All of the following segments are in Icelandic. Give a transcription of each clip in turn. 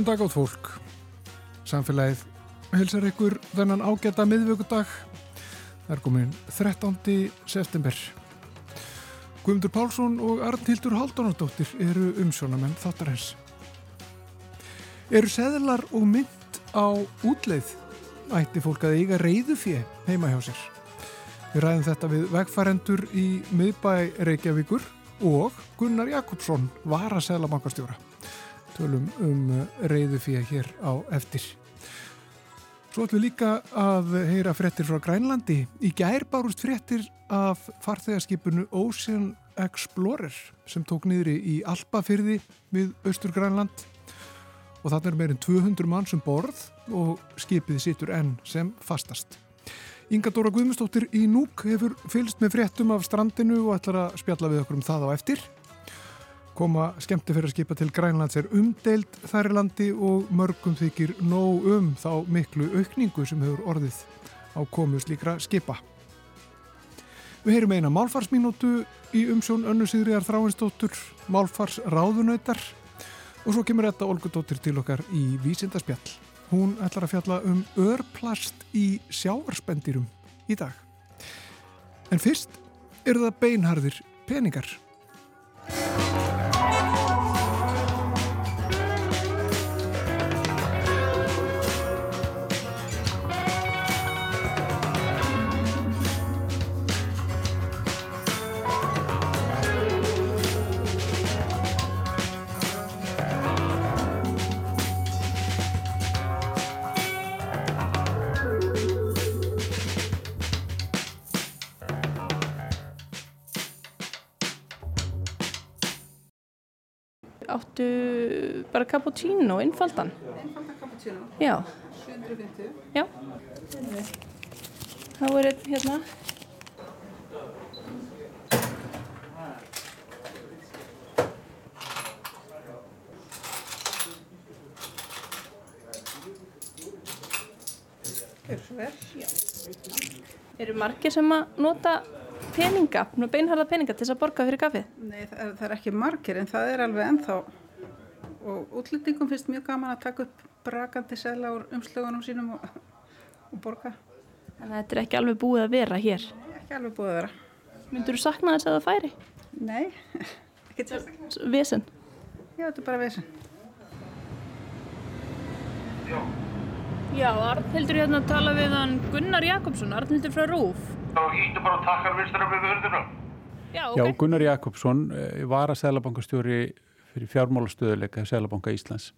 Góðan dag átt fólk. Samfélagið hilsar ykkur þennan ágæta miðvöggudag. Það er komin 13. september. Guðmundur Pálsson og Arnhildur Haldunardóttir eru umsjónamenn þáttarhens. Eru seðlar og mynd á útleið? Ætti fólk að eiga reyðufið heima hjá sér. Við ræðum þetta við vegfærendur í miðbæ Reykjavíkur og Gunnar Jakobsson var að seðla bankastjóra tölum um reyðufíja hér á eftir. Svo ætlum við líka að heyra frettir frá Grænlandi. Í gær bárust frettir af farþegarskipunu Ocean Explorer sem tók niðri í Alpafyrði við Östur Grænland og þannig er meirinn 200 mann sem borð og skipið sittur enn sem fastast. Inga Dóra Guðmustóttir í Núk hefur fylst með frettum af strandinu og ætlar að spjalla við okkur um það á eftir koma skemmti fyrir að skipa til Grænlands er umdeild þær í landi og mörgum þykir nóg um þá miklu aukningu sem hefur orðið á komu slíkra skipa. Við heyrum eina málfarsminútu í umsjón önnu Sigriðar Þráinsdóttur, málfars ráðunautar og svo kemur þetta Olgudóttir til okkar í Vísindaspjall. Hún ætlar að fjalla um örplast í sjáarspendirum í dag. En fyrst eru það beinharðir peningar. Bara cappuccino, einfaldan. Einfalda cappuccino, já, 750 já. Er einn hérna. Eru margir sem að nota peninga, beinharða peninga til þess að borga fyrir kaffið? Nei, það er, það er ekki margir en það er alveg ennþá og útlendingum finnst mjög gaman að taka upp brakandi sela úr umslögunum sínum og, og borga. Þannig að þetta er ekki alveg búið að vera hér. Ekki alveg búið að vera. Myndur þú sakna þess að það færi? Nei, ekki sérstaklega Vesen. Já, þetta er bara vesen. Já, Arnhildur hérna að tala við hann Gunnar Jakobsson, Arnhildur frá Rúf þá hýttu bara takkar vinstra við hörðuna. Já, Já, Gunnar Jakobsson eh, var að Sælabankastjóri fyrir fjármálastöðuleika Sælabanka Íslands.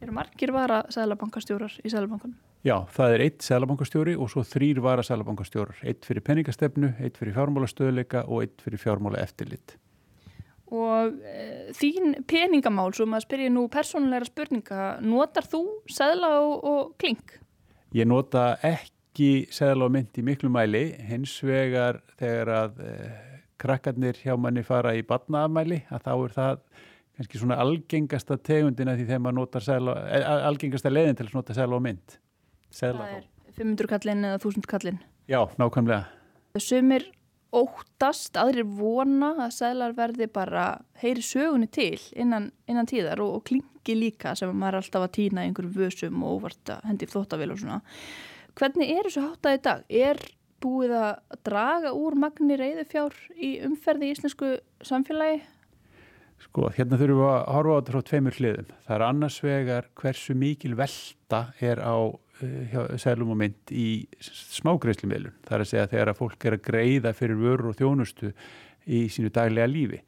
Eru margir vara sælabankastjórar í sælabankanum? Já, það er eitt Sælabankastjóri og svo þrýr vara Sælabankastjórar. Eitt fyrir peningastefnu, eitt fyrir fjármálastöðuleika og eitt fyrir fjármála eftirlit. Og e, þín peningamál, svo maður spyrja nú persónulegra spurninga, notar þú sæðla og, og klink? Ég nota ekki seðla og mynd í miklu mæli, hins vegar þegar að eh, krakkarnir hjá manni fara í badnaamæli, að þá er það kannski svona algengasta tegundina því þegar maður notar seðla, eh, algengasta leiðin til að nota seðla og mynd. Það er 500 kallinn eða 1000 kallinn. Já, nákvæmlega. Sumir óttast, aðrir vona að sæðlar verði bara heyri sögunni til innan, innan tíðar og, og klingi líka sem maður er alltaf að týna í einhverjum vösum og óvart að hendi flóttavél og svona. Hvernig er þessu háttað í dag? Er búið að draga úr magni reyðufjár í umferði í íslensku samfélagi? Sko, hérna þurfum við að horfa á þetta frá tveimur hliðum. Það er annars vegar hversu mikil velta er á uh, sælum og mynd í smágreifslumiðlun. Það er að segja þegar að fólk er að greiða fyrir vörur og þjónustu í sínu daglega lífi.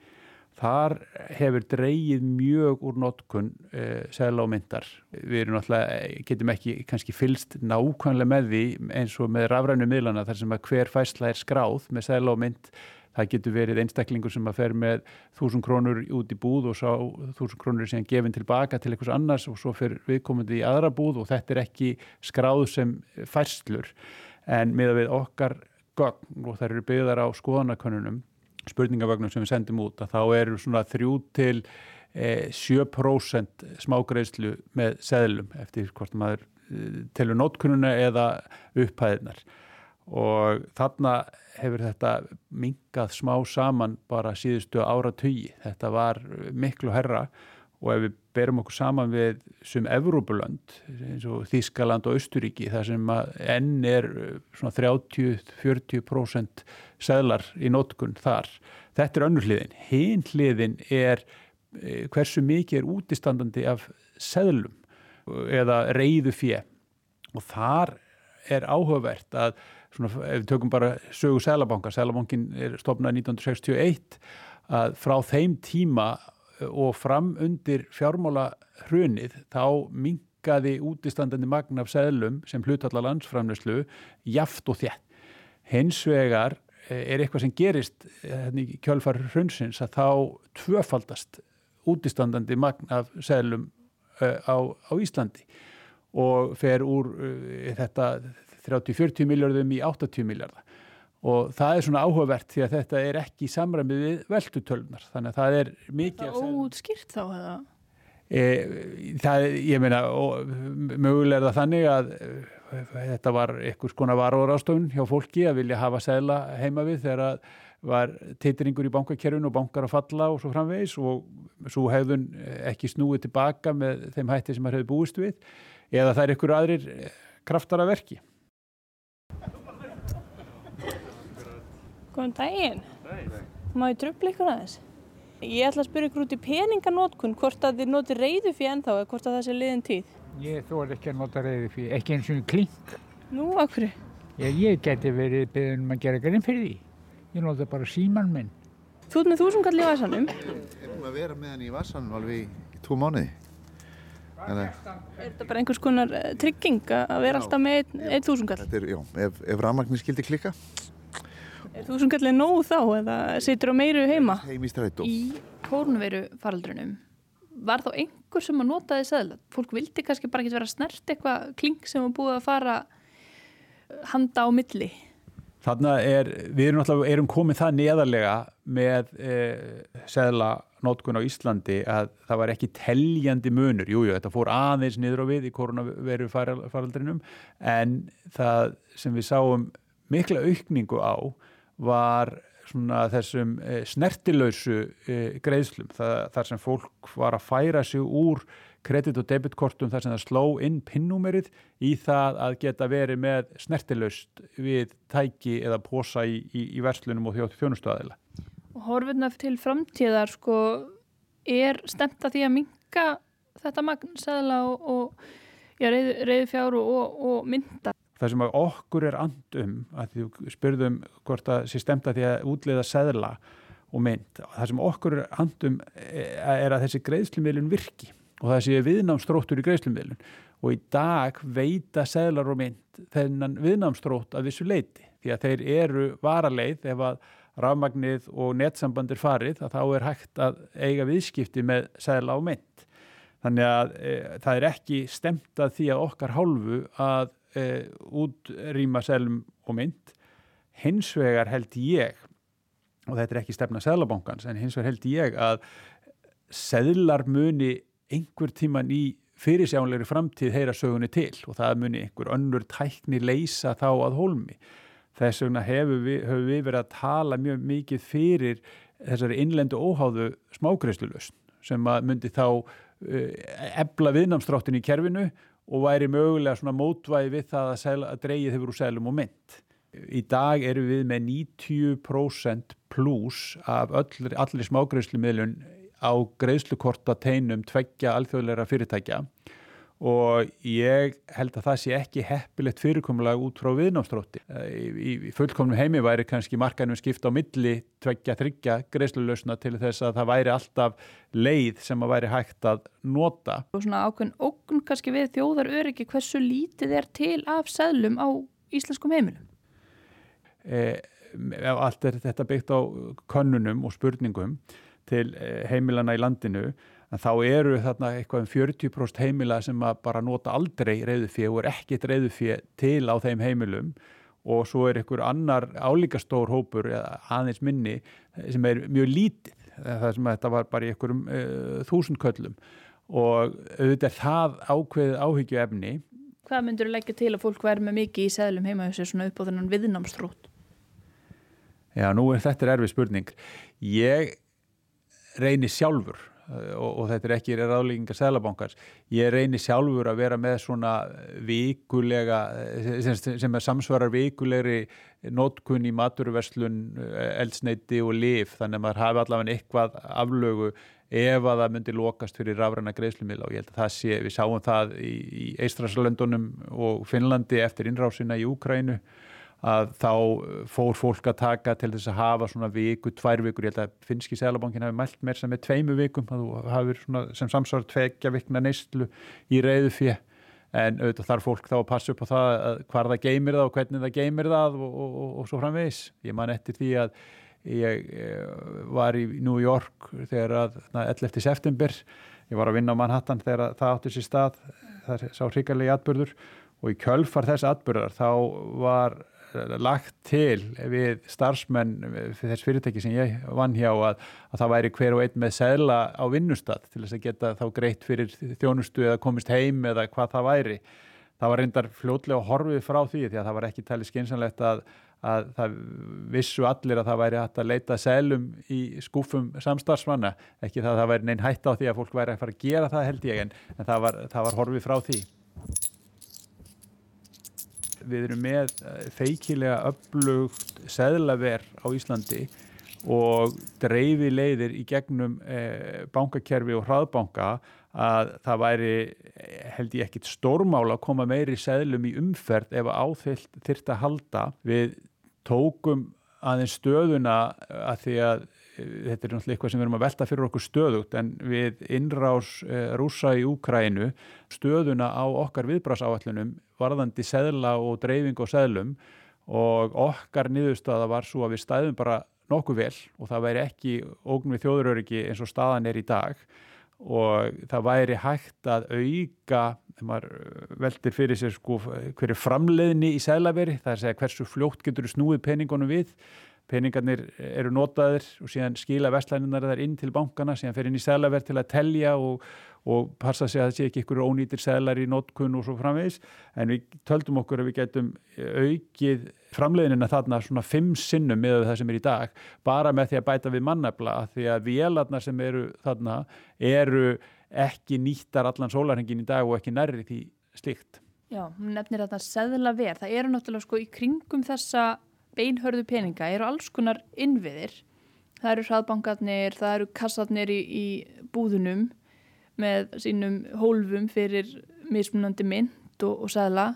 Þar hefur dreyið mjög úr notkun uh, sæla og myndar. Við náttúrulega, getum ekki kannski fylst nákvæmlega með því eins og með rafrænu miðlana þar sem að hver fæsla er skráð með sæla og mynd Það getur verið einstaklingur sem að fer með þúsund krónur út í búð og sá þúsund krónur síðan gefin tilbaka til einhvers annars og svo fer viðkomandi í aðra búð og þetta er ekki skráð sem færslur. En með að við okkar og þær eru byggðar á skoðanakönnunum, spurningavögnum sem við sendum út að þá eru svona þrjú til eh, 7% smágreislu með seðlum eftir hvort maður eh, telur nótkunnuna eða upphæðinar og þarna hefur þetta mingað smá saman bara síðustu ára tugi. Þetta var miklu herra og ef við berum okkur saman við sem Evrópulönd eins og Þískaland og Östuríki þar sem enn er uh, svona 30-40% seglar í nótkun þar. Þetta er önnur hliðin. Hinn hliðin er uh, hversu mikið er útistandandi af seglum eða reyðu fjö og þar er áhugavert að svona, ef við tökum bara sögu Sælabanka, Sælabankin er stopnað 1961 að frá þeim tíma og fram undir fjármála hrunið þá mingaði útistandandi magna af seglum sem hlutallar landsframneslu jaft og þjætt. Hins vegar er eitthvað sem gerist hérna, kjölfar hrunsins að þá tvöfaldast útistandandi magna af seglum uh, á, á Íslandi og fer úr uh, þetta 30-40 miljardum í 80 miljardar og það er svona áhugavert því að þetta er ekki samræmið við veldutölunar þannig að það er mikið Það er óutskýrt þá eða? E, það, ég meina mögulega er það þannig að e, þetta var einhvers konar varúrástöfun hjá fólki að vilja hafa segla heima við þegar að var teitringur í bankakerfinu og bankar að falla og svo framvegis og svo hefðun ekki snúið tilbaka með þeim hætti sem það hefði búist við eða það er einhverju aðrir kraftar að verki Góðan daginn. Má ég tröfla ykkur aðeins? Ég ætla að spyrja ykkur út í peninganótkun hvort að þið noti reyðu fyrir ennþá eða hvort að það sé liðin tíð. Ég þóð ekki að nota reyðu fyrir, ekki eins og klink. Nú, akkur? Ég, ég geti verið beðin um að gera grein fyrir því. Ég nota bara síman minn. Þú ert með þúsungall í vasanum? Ég er búin að vera með hann í vasanum alveg í, tvo mánuði. Er þetta bara einhvers konar uh, trygging að vera já, alltaf með ein þúsungall? Þetta er, já, ef, ef rafmagnir skildi klikka Er þú sem kallir nógu þá eða situr á meiru heima? Heim í strætó. Í kórnveru faraldrunum var þá einhver sem að nota því seðla? Fólk vildi kannski bara ekki vera snert eitthvað kling sem var búið að fara eh, handa á milli? Þannig er, við erum alltaf, erum komið það neðarlega með eh, seðla nótkun á Íslandi að það var ekki teljandi munur. Jújú, jú, þetta fór aðeins niður á við í koronaveru faraldrinum en það sem við sáum mikla aukningu á var þessum eh, snertilausu eh, greiðslum það, þar sem fólk var að færa sig úr kredit- og debitkortum þar sem það sló inn pinnúmerið í það að geta verið með snertilaust við tæki eða posa í, í, í verslunum og þjónustöðaðila. Og horfurna til framtíðar sko er stemt að því að minka þetta magnsæðla og, og ja, reyðu fjár og, og mynda það sem okkur er andum að því spurðum hvort að sé stemt að því að útleiða seðla og mynd, það sem okkur er andum er að þessi greiðslumilun virki og það sé viðnámsstróttur í greiðslumilun og í dag veita seðlar og mynd þennan viðnámsstrótt að vissu leiti því að þeir eru varaleið ef að rafmagnið og netsambandir farið að þá er hægt að eiga viðskipti með seðla og mynd. Þannig að e, það er ekki stemt að því að okkar hálfu að uh, útrýma selum og mynd hins vegar held ég og þetta er ekki stefna Sæðlabankans en hins vegar held ég að seðlar muni einhver tíman í fyrirsjánleiri framtíð heyra sögunni til og það muni einhver önnur tækni leysa þá að holmi. Þess vegna hefur við, hefur við verið að tala mjög mikið fyrir þessari innlendu óháðu smágreifslulösn sem að myndi þá ebla viðnámsdráttin í kerfinu og væri mögulega svona mótvæði við það að, sel, að dreigið hefur úr selum og mynd. Í dag eru við með 90% pluss af öll, allir smágreifslumiðlun á greiðslukorta teinum tveggja alþjóðleira fyrirtækja og ég held að það sé ekki heppilegt fyrirkomulega út frá viðnámsdrótti. Í, í fullkomnum heimi væri kannski markanum skipta á milli tveggja, þryggja greiðslulösna til þess að það væri alltaf leið sem að væri hægt að nota. Og svona ákveðin ógun kannski við þjóðar öryggi hversu lítið er til af seglum á íslenskum heimilum? E, allt er þetta byggt á könnunum og spurningum til e, heimilana í landinu en þá eru þarna eitthvað um 40% heimila sem að bara nota aldrei reyðufið og er ekkit reyðufið til á þeim heimilum og svo er einhver annar álíkastór hópur aðeins minni sem er mjög lítið það sem að þetta var bara í einhverjum uh, þúsundköllum og auðvitað er það ákveðið áhyggju efni Hvað myndur þú leggja til að fólk væri með mikið í seglum heima þessu svona upp á þennan viðnámsstrót? Já, nú er þetta erfið spurning. Ég reynir sjálfur og, og þetta er ekki ráðlíkingar Sælabankars. Ég reynir sjálfur að vera með svona vikulega, sem, sem er samsvarar vikulegri nótkunn í maturverslun, eldsneiti og lif, þannig að maður hafi allavega eitthvað aflögu ef að það myndi lokast fyrir rafræna greiðslumila og ég held að það sé, við sáum það í, í Eistraslandunum og Finnlandi eftir innrásina í Úkrænu að þá fór fólk að taka til þess að hafa svona viku, tvær vikur, ég held að finski selabankin hafi mælt mér sem er tveimu vikum, að þú hafið sem samsvar tvekja vikna neistlu í reyðu fyrir en auðvitað þarf fólk þá að passa upp á það hvað það geymir það og hvernig það geymir það og, og, og, og svo framvegis. Ég man eftir því að ég var í New York þegar að 11. september ég var að vinna á Manhattan þegar það átti sér stað það sá hrigalegi atbyrður og í kjölfar þess atbyrðar þá var lagt til við starfsmenn þess fyrirtæki sem ég vann hjá að, að það væri hver og einn með segla á vinnustad til þess að geta þá greitt fyrir þjónustu eða komist heim eða hvað það væri. Það var reyndar fljótlega horfið frá því því að það var ekki talið skynsanlegt að að það vissu allir að það væri hægt að leita selum í skúfum samstarfsmanna, ekki það að það væri neinn hætt á því að fólk væri að fara að gera það held ég en, en það, var, það var horfið frá því Við erum með eh, feikilega upplugt seðlaver á Íslandi og dreifi leiðir í gegnum eh, bankakerfi og hraðbanka að það væri held ég ekkit stórmál að koma meiri seðlum í umferð ef áþylt þyrta að halda. Við tókum aðeins stöðuna að því að eh, þetta er náttúrulega eitthvað sem við erum að velta fyrir okkur stöðugt en við innrás eh, rúsa í Úkrænu stöðuna á okkar viðbrásáallunum varðandi seðla og dreifing og seðlum og okkar niðurstaða var svo að við stæðum bara nokkuð vel og það væri ekki ógn við þjóðuröryggi eins og staðan er í dag. Og það væri hægt að auka, þegar maður uh, veldir fyrir sér sko hverju framleiðni í seglaveri, það er að segja hversu fljótt getur snúið peningunum við peningarnir eru notaðir og síðan skila vestlæninar þar inn til bankana síðan fer inn í seglaverð til að telja og, og passa sig að það sé ekki ykkur ónýtir seglar í notkun og svo framvegis en við töldum okkur að við getum aukið framleiðinina þarna svona fimm sinnum með það sem er í dag bara með því að bæta við mannafla því að vélarnar sem eru þarna eru ekki nýttar allan sólarhengin í dag og ekki nærri því slikt. Já, nefnir þetta segla verð, það eru náttúrulega sko í kringum þessa beinhörðu peninga eru alls konar innviðir. Það eru hraðbankarnir, það eru kassarnir í, í búðunum með sínum hólfum fyrir mismunandi mynd og, og segla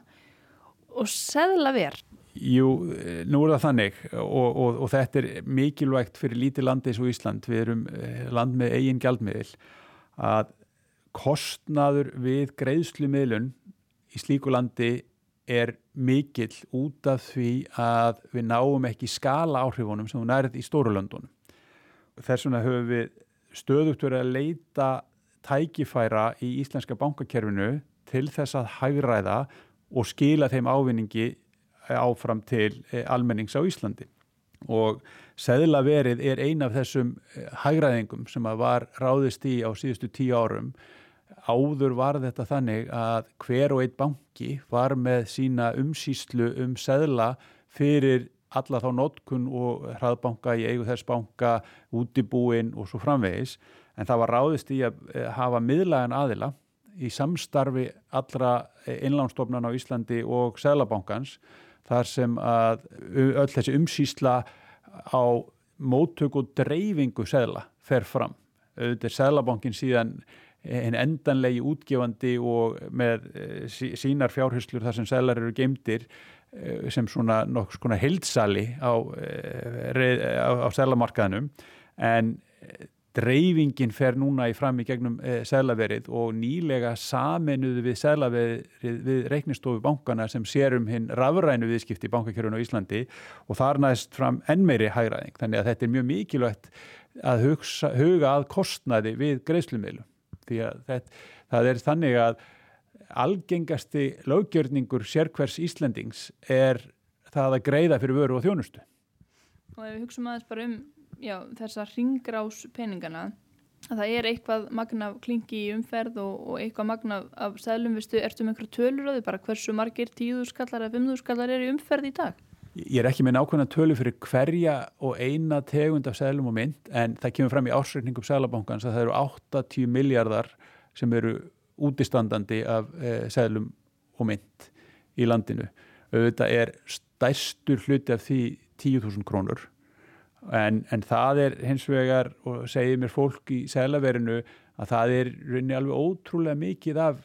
og segla verð. Jú, nú er það þannig og, og, og þetta er mikilvægt fyrir lítið landi eins og Ísland, við erum eh, land með eigin gjaldmiðil að kostnaður við greiðslumiðlun í slíku landi er mikill út af því að við náum ekki skala áhrifunum sem hún erð í Stórulöndunum. Þess vegna höfum við stöðugt verið að leita tækifæra í íslenska bankakerfinu til þess að hægræða og skila þeim ávinningi áfram til eh, almennings á Íslandi. Og seðlaverið er ein af þessum eh, hægræðingum sem var ráðist í á síðustu tíu árum áður var þetta þannig að hver og einn banki var með sína umsýslu um seðla fyrir alla þá notkun og hraðbanka í eigu þess banka, útibúin og svo framvegis en það var ráðist í að eh, hafa miðlagan aðila í samstarfi allra innlánstofnan á Íslandi og seðlabankans þar sem að öll þessi umsýsla á móttök og dreifingu seðla fer fram. Auðvitað er seðlabankin síðan en endanlegi útgefandi og með eh, sínar fjárhyslur þar sem selar eru geimdir eh, sem svona nokkuð svona hildsali á, eh, á, á selamarkaðnum en dreifingin fer núna í fram í gegnum selaverið og nýlega saminuðu við selaverið við reiknistofu bankana sem sér um hinn rafrænu viðskipti í bankakjörun á Íslandi og þar næst fram enn meiri hægræðing þannig að þetta er mjög mikilvægt að hugsa, huga að kostnaði við greiðslumilum því að þetta, það er þannig að algengasti löggjörningur sérkvers Íslandings er það að greiða fyrir vöru og þjónustu. Og ef við hugsaum aðeins bara um já, þessa ringrás peningana, að það er eitthvað magna klingi í umferð og, og eitthvað magna af sæðlum, ertu með einhverju tölur á því bara hversu margir tíðuskallar eða fimmúskallar er í umferð í dag? Ég er ekki með nákvæmna tölu fyrir hverja og eina tegund af seglum og mynd en það kemur fram í ásreikningum seglabankans að það eru 80 miljardar sem eru útistandandi af eh, seglum og mynd í landinu. Auðvitað er stærstur hluti af því 10.000 krónur en, en það er hins vegar og segir mér fólk í seglaverinu að það er rauninni alveg ótrúlega mikið af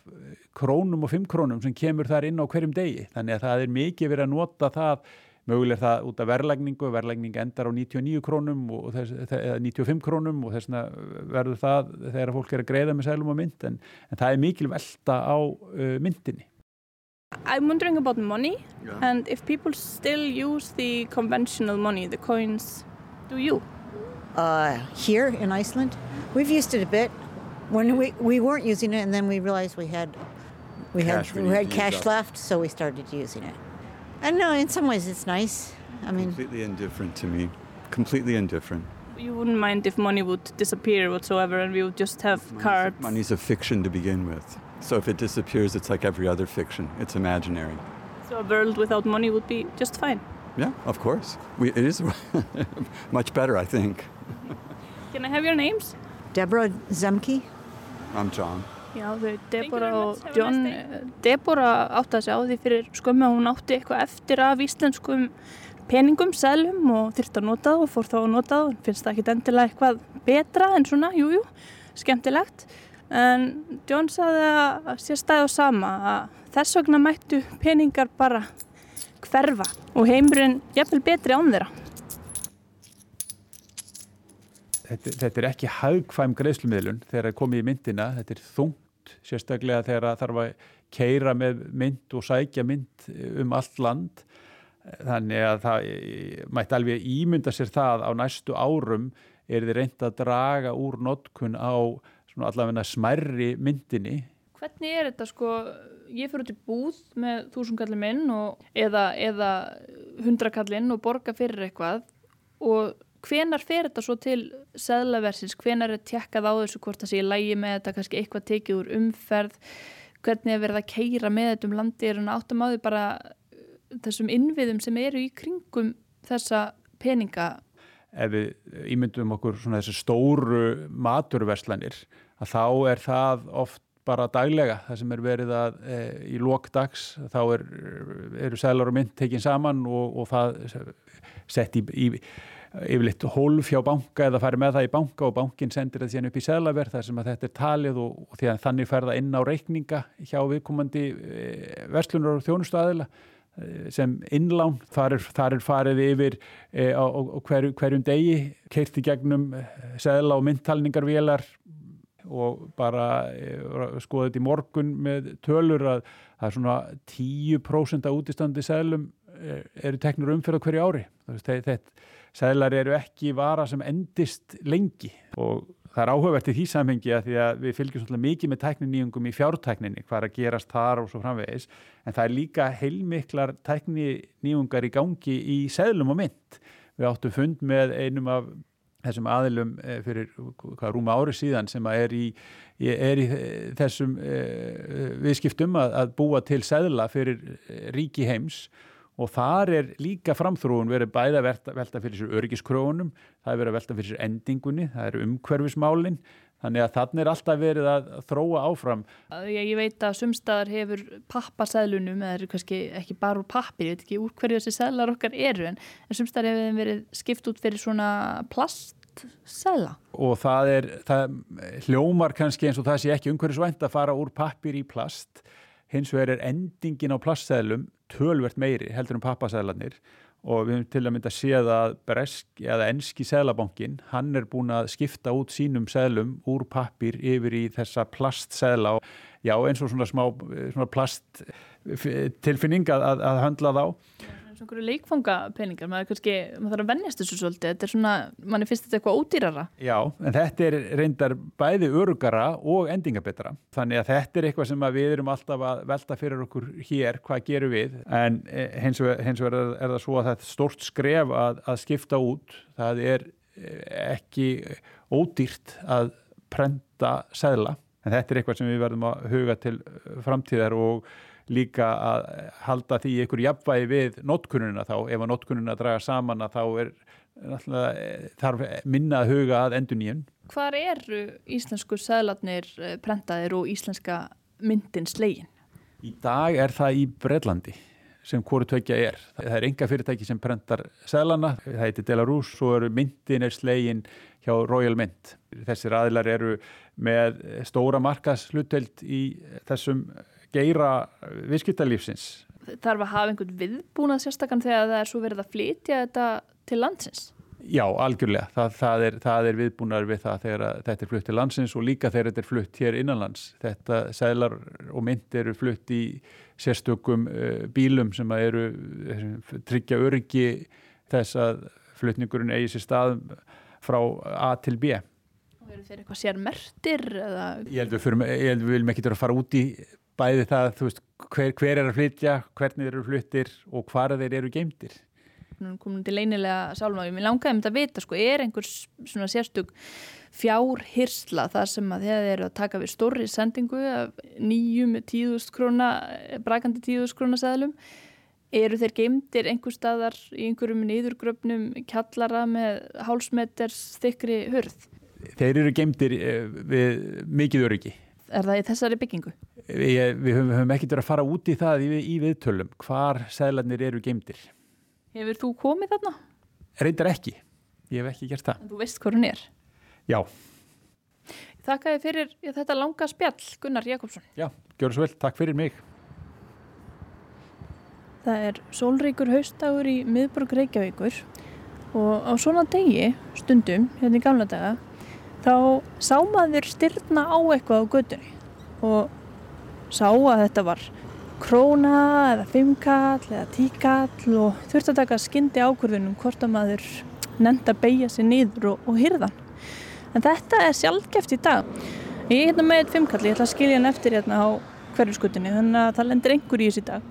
krónum og fimm krónum sem kemur þar inn á hverjum degi. Þannig að það er mikið verið að nota það möguleg er það út af verðlægningu, verðlægning endar á 99 krónum og þess, eða 95 krónum og þess vegna verður það þegar fólk er að greiða með sælum og mynd en, en það er mikil velta á uh, myndinni. I'm wondering about money yeah. and if people still use the conventional money, the coins, do you? Uh, here in Iceland, we've used it a bit. When we, we weren't using it and then we realized we had we cash had we had cash left, so we started using it. I know, in some ways it's nice. I mean, completely indifferent to me. Completely indifferent. You wouldn't mind if money would disappear whatsoever and we would just have money's cards. A, money's a fiction to begin with. So if it disappears, it's like every other fiction. It's imaginary. So a world without money would be just fine. Yeah, of course. We, it is much better, I think. Can I have your names? Deborah Zemke. I'm John. Já, þau Deborah og John Deborah átti að segja á því fyrir skömmu að hún átti eitthvað eftir af íslenskum peningum, selum og þurfti að nota það og fór þá að nota það og finnst það ekki endilega eitthvað betra en svona, jújú, jú, skemmtilegt. En John saði að sér stæði á sama að þess vegna mættu peningar bara hverfa og heimurinn jafnvel betri án þeirra. Þetta, þetta er ekki hagkvæm greiðslumiðlun þegar það er komið í myndina, þetta er þungt sérstaklega þegar það þarf að keira með mynd og sækja mynd um allt land. Þannig að það mætti alveg ímynda sér það á næstu árum er þið reynd að draga úr notkun á allavegna smærri myndinni. Hvernig er þetta sko, ég fyrir út í búð með þúsundkallin minn og, eða, eða hundrakallin og borga fyrir eitthvað og hvenar fer þetta svo til seðlaversins, hvenar er tjekkað á þessu hvort það sé lægi með þetta, kannski eitthvað tekið úr umferð, hvernig er verið að keira með þetta um landi, er hann áttum á því bara uh, þessum innviðum sem eru í kringum þessa peninga? Ef við ímyndum okkur svona þessi stóru maturverslanir að þá er það oft bara daglega, það sem er verið að e, í lókdags, þá er, eru sælar og mynd tekinn saman og, og það sett í, í yfirleitt hólf hjá banka eða farið með það í banka og bankin sendir það síðan upp í seglaverð þar sem að þetta er talið og, og því að þannig ferða inn á reikninga hjá viðkomandi e, verslunar og þjónustu aðila e, sem innlán, þar er, þar er farið yfir e, á, á hver, hverjum degi, keirti gegnum segla og myndtalningarvélar og bara e, skoðið þetta í morgun með tölur að það er svona 10% af útistandi seglum e, eru teknur umfyrða hverju ári. Þetta Sæðlar eru ekki vara sem endist lengi. Og það er áhugavert í því samhengi að því að við fylgjum svolítið mikið með tækninýjungum í fjártækninni, hvað er að gerast þar og svo framvegis, en það er líka heilmiklar tækninýjungar í gangi í sæðlum og mynd. Við áttum fund með einum af þessum aðilum eh, fyrir hvað rúma ári síðan sem er í, er í þessum eh, viðskiptum að, að búa til sæðla fyrir ríki heims. og þar er líka framþróun verið bæða velta, velta fyrir sér öryggiskröfunum, það er verið að velta fyrir sér endingunni, það eru umhverfismálinn, þannig að þannig er alltaf verið að þróa áfram. Ég, ég veit að sumstaðar hefur pappasæðlunum, eða kannski ekki bara úr pappir, ég veit ekki úr hverju þessi sæðlar okkar eru, en, en sumstaðar hefur verið skipt út fyrir svona plastsæðla. Og það er, það hljómar kannski eins og það sé ekki umhverfisvænt að fara úr pappir í plast, hins vegar er endingin á plastsæðlum tölvert meiri heldur um pappasæðlanir og við höfum til að mynda að séð að breski eða enski sæðlabankin hann er búin að skipta út sínum sæðlum úr pappir yfir í þessa plastsæðla og já eins og svona smá svona plast tilfinning að, að, að handla þá. Svona leikfangapeningar, maður, kannski, maður þarf að vennjast þessu svolítið, þetta er svona manni finnst þetta eitthvað ódýrara. Já, en þetta er reyndar bæði örugara og endingabetra, þannig að þetta er eitthvað sem við erum alltaf að velta fyrir okkur hér, hvað gerum við? En e, hins vegar er, er það svo að þetta er stort skref að, að skipta út. Það er e, ekki ódýrt að prenta segla, en þetta er eitthvað sem við verðum að huga til framtíðar og líka að halda því ykkur jafnvægi við notkununa þá, ef að notkununa draga saman að þá er eh, þarf minna að huga að endur nýjum. Hvar eru íslensku sæðlarnir eh, prentaðir og íslenska myndin slegin? Í dag er það í Breitlandi sem hvori tvekja er. Það er enga fyrirtæki sem prentar sæðlana, það heitir Delarús og eru myndin er slegin hjá Royal Mint. Þessir aðilar eru með stóra markasluteld í þessum geira viðskiptalífsins. Þarf að hafa einhvern viðbúnað sérstakann þegar það er svo verið að flytja þetta til landsins? Já, algjörlega. Það, það, er, það er viðbúnar við það þegar þetta er flutt til landsins og líka þegar þetta er flutt hér innanlands. Þetta seglar og mynd eru flutt í sérstökum uh, bílum sem eru tryggja öryggi þess að flutningurinn eigi sér stað frá A til B. Og eru þeir eitthvað sérmertir? Ég held við, við viljum ekki vera að fara út í bæði það, veist, hver, hver er að flytja, hvernig þeir eru fluttir og hvar þeir eru geimtir komin til leinilega sálmáði. Mér langaði um þetta að vita, sko, er einhvers svona sérstug fjárhyrsla þar sem að þeir eru að taka við stórri sendingu af nýjum tíðust króna, brakandi tíðust króna seðlum, eru þeir geimdir einhver staðar í einhverjum nýðurgröfnum kjallara með hálsmeters þykri hörð? Þeir eru geimdir eh, við mikið öryggi. Er það í þessari byggingu? Við, við höfum, höfum ekkert verið að fara út í það í, í viðtölum, hvar seðlarnir eru geimdir. Hefur þú komið þarna? Reyndar ekki, ég hef ekki gert það. En þú veist hvað hún er? Já. Þakka þið fyrir þetta langa spjall, Gunnar Jakobsson. Já, gjör svo vel, takk fyrir mig. Það er sólreikur haustagur í miðborg Reykjavíkur og á svona degi, stundum, hérna í gamla daga, þá sá maður styrna á eitthvað á gödunni og sá að þetta var króna eða fimmkall eða tíkall og þurft að taka skyndi ákvörðunum hvort að maður nefnd að beigja sér niður og, og hyrðan. En þetta er sjálfgeft í dag. Ég er hérna með eitt fimmkall, ég ætla að skilja hann eftir hérna á hverju skutinni, þannig að það lendir einhver í þessi dag.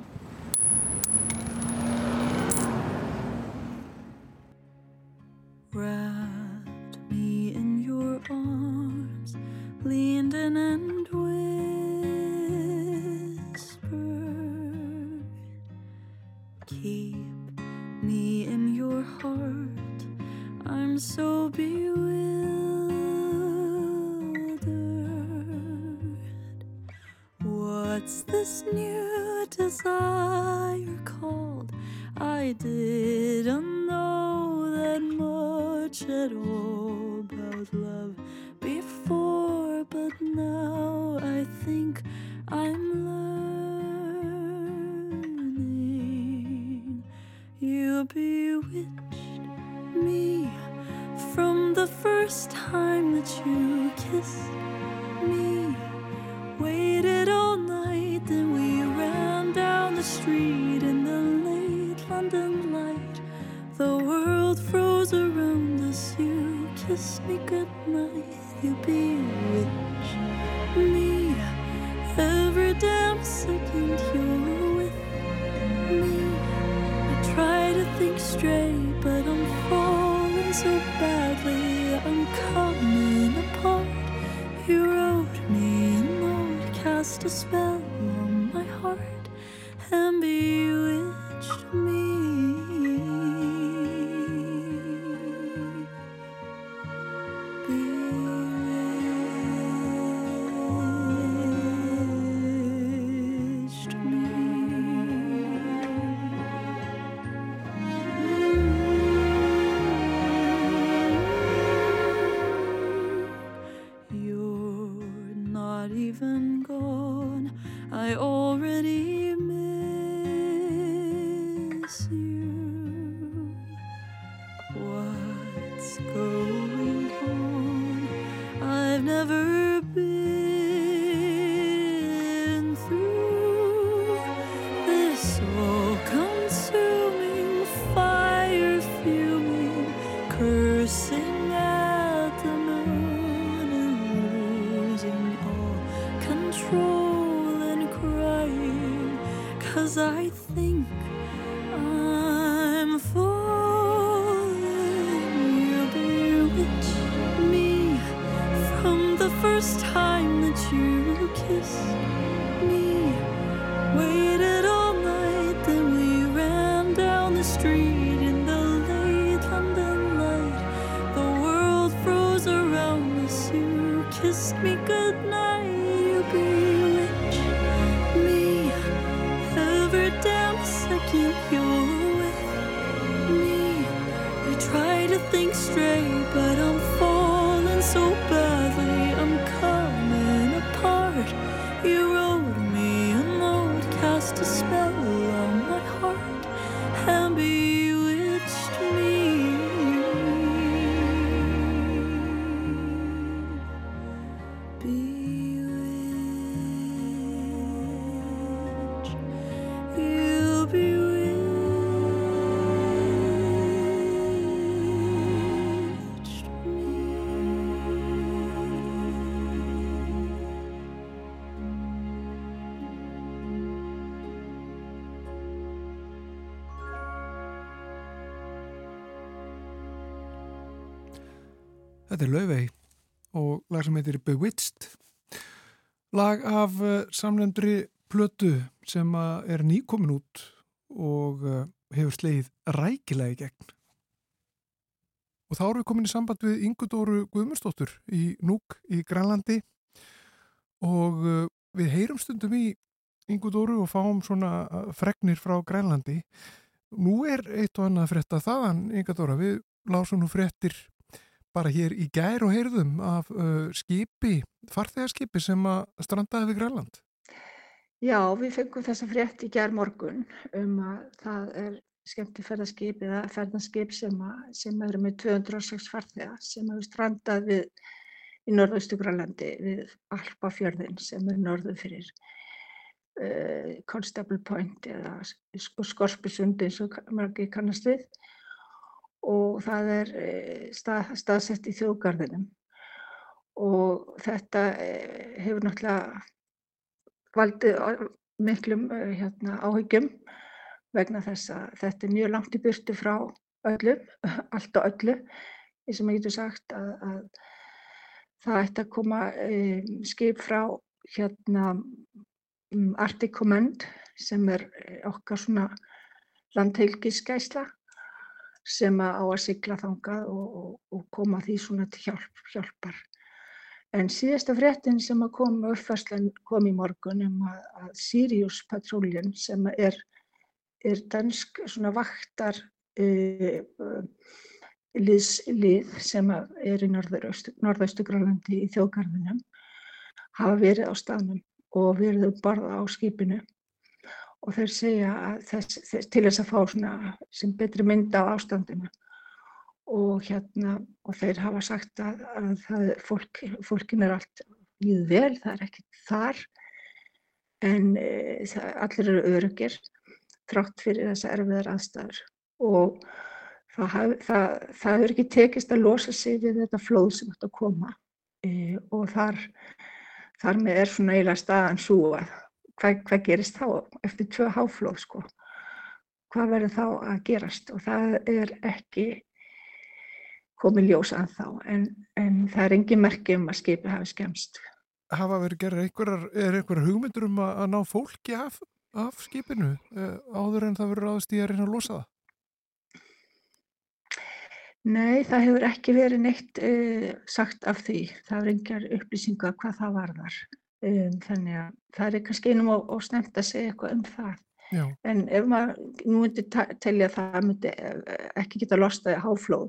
quero straight, but I'm falling so badly. I'm coming apart. You wrote me a note, cast a spell street. Þetta er Laufey og lag sem heitir Bewitched. Lag af uh, samlendri plötu sem uh, er nýkomin út og uh, hefur sleið rækilega í gegn. Og þá erum við komin í samband við Ingudóru Guðmundsdóttur í Núk í Grænlandi og við heyrum stundum í Ingudóru og fáum svona fregnir frá Grænlandi. Nú er eitt og annað frétta þaðan, Ingudóra, við lásum nú fréttir bara hér í gær og heyrðum af uh, skipi, farþegarskipi sem að strandaði við Grænland. Já, við fengum þessa frétt í gær morgun um að það er skemmti ferðarskip eða ferðarskip sem, sem eru með 206 farþegar sem hefur strandað við í norðaustu Grænlandi við Alpafjörðin sem er norðu fyrir uh, Constable Point eða Skorpisund eins og mörgir kannast við og það er eh, stað, staðsett í þjóðgarðinum. Og þetta eh, hefur náttúrulega valdið miklum eh, hérna, áhyggjum vegna þess að þetta er mjög langt í byrtu frá öllu, allt og öllu, eins og maður getur sagt að, að það ætti að koma um, skip frá hérna um, Arctic Command sem er okkar svona landheilgiskæsla sem á að sigla þangað og, og, og koma því svona til hjálp, hjálpar. En síðasta fréttin sem að kom uppfærslan kom í morgun um að, að Sirius Patrullion sem er, er dansk svona vaktar uh, liðslið sem er í norðaustugrálandi í þjóðgarðinum hafa verið á staðnum og verið upp barða á skipinu og þeir segja þess, þess, til þess að fá svona sem betri mynda á ástandinu. Og hérna og þeir hafa sagt að, að það, fólk, fólkin er allt mjög vel, það er ekkert þar. En e, það, allir eru örugir þrátt fyrir þessa erfiðar aðstæður. Og það, það, það er ekki tekist að losa sig við þetta flóð sem ætti að koma. E, og þar, þar með er svona eiginlega staðan svo að hvað, hvað gerist þá eftir tvö háflóð sko hvað verður þá að gerast og það er ekki komið ljós að þá en, en það er engin merki um að skipi hafi skemst Hafa verið gerðið einhverjar, er einhverjar hugmyndur um að, að ná fólki af, af skipinu eh, áður en það verður aðast í að reyna að losa það? Nei, það hefur ekki verið neitt uh, sagt af því. Það er engar upplýsingar hvað það varðar. Um, þannig að það er kannski einum og, og snemt að segja eitthvað um það. Já. En ef maður, nú myndi telja að það myndi eh, ekki geta lostaði háflóð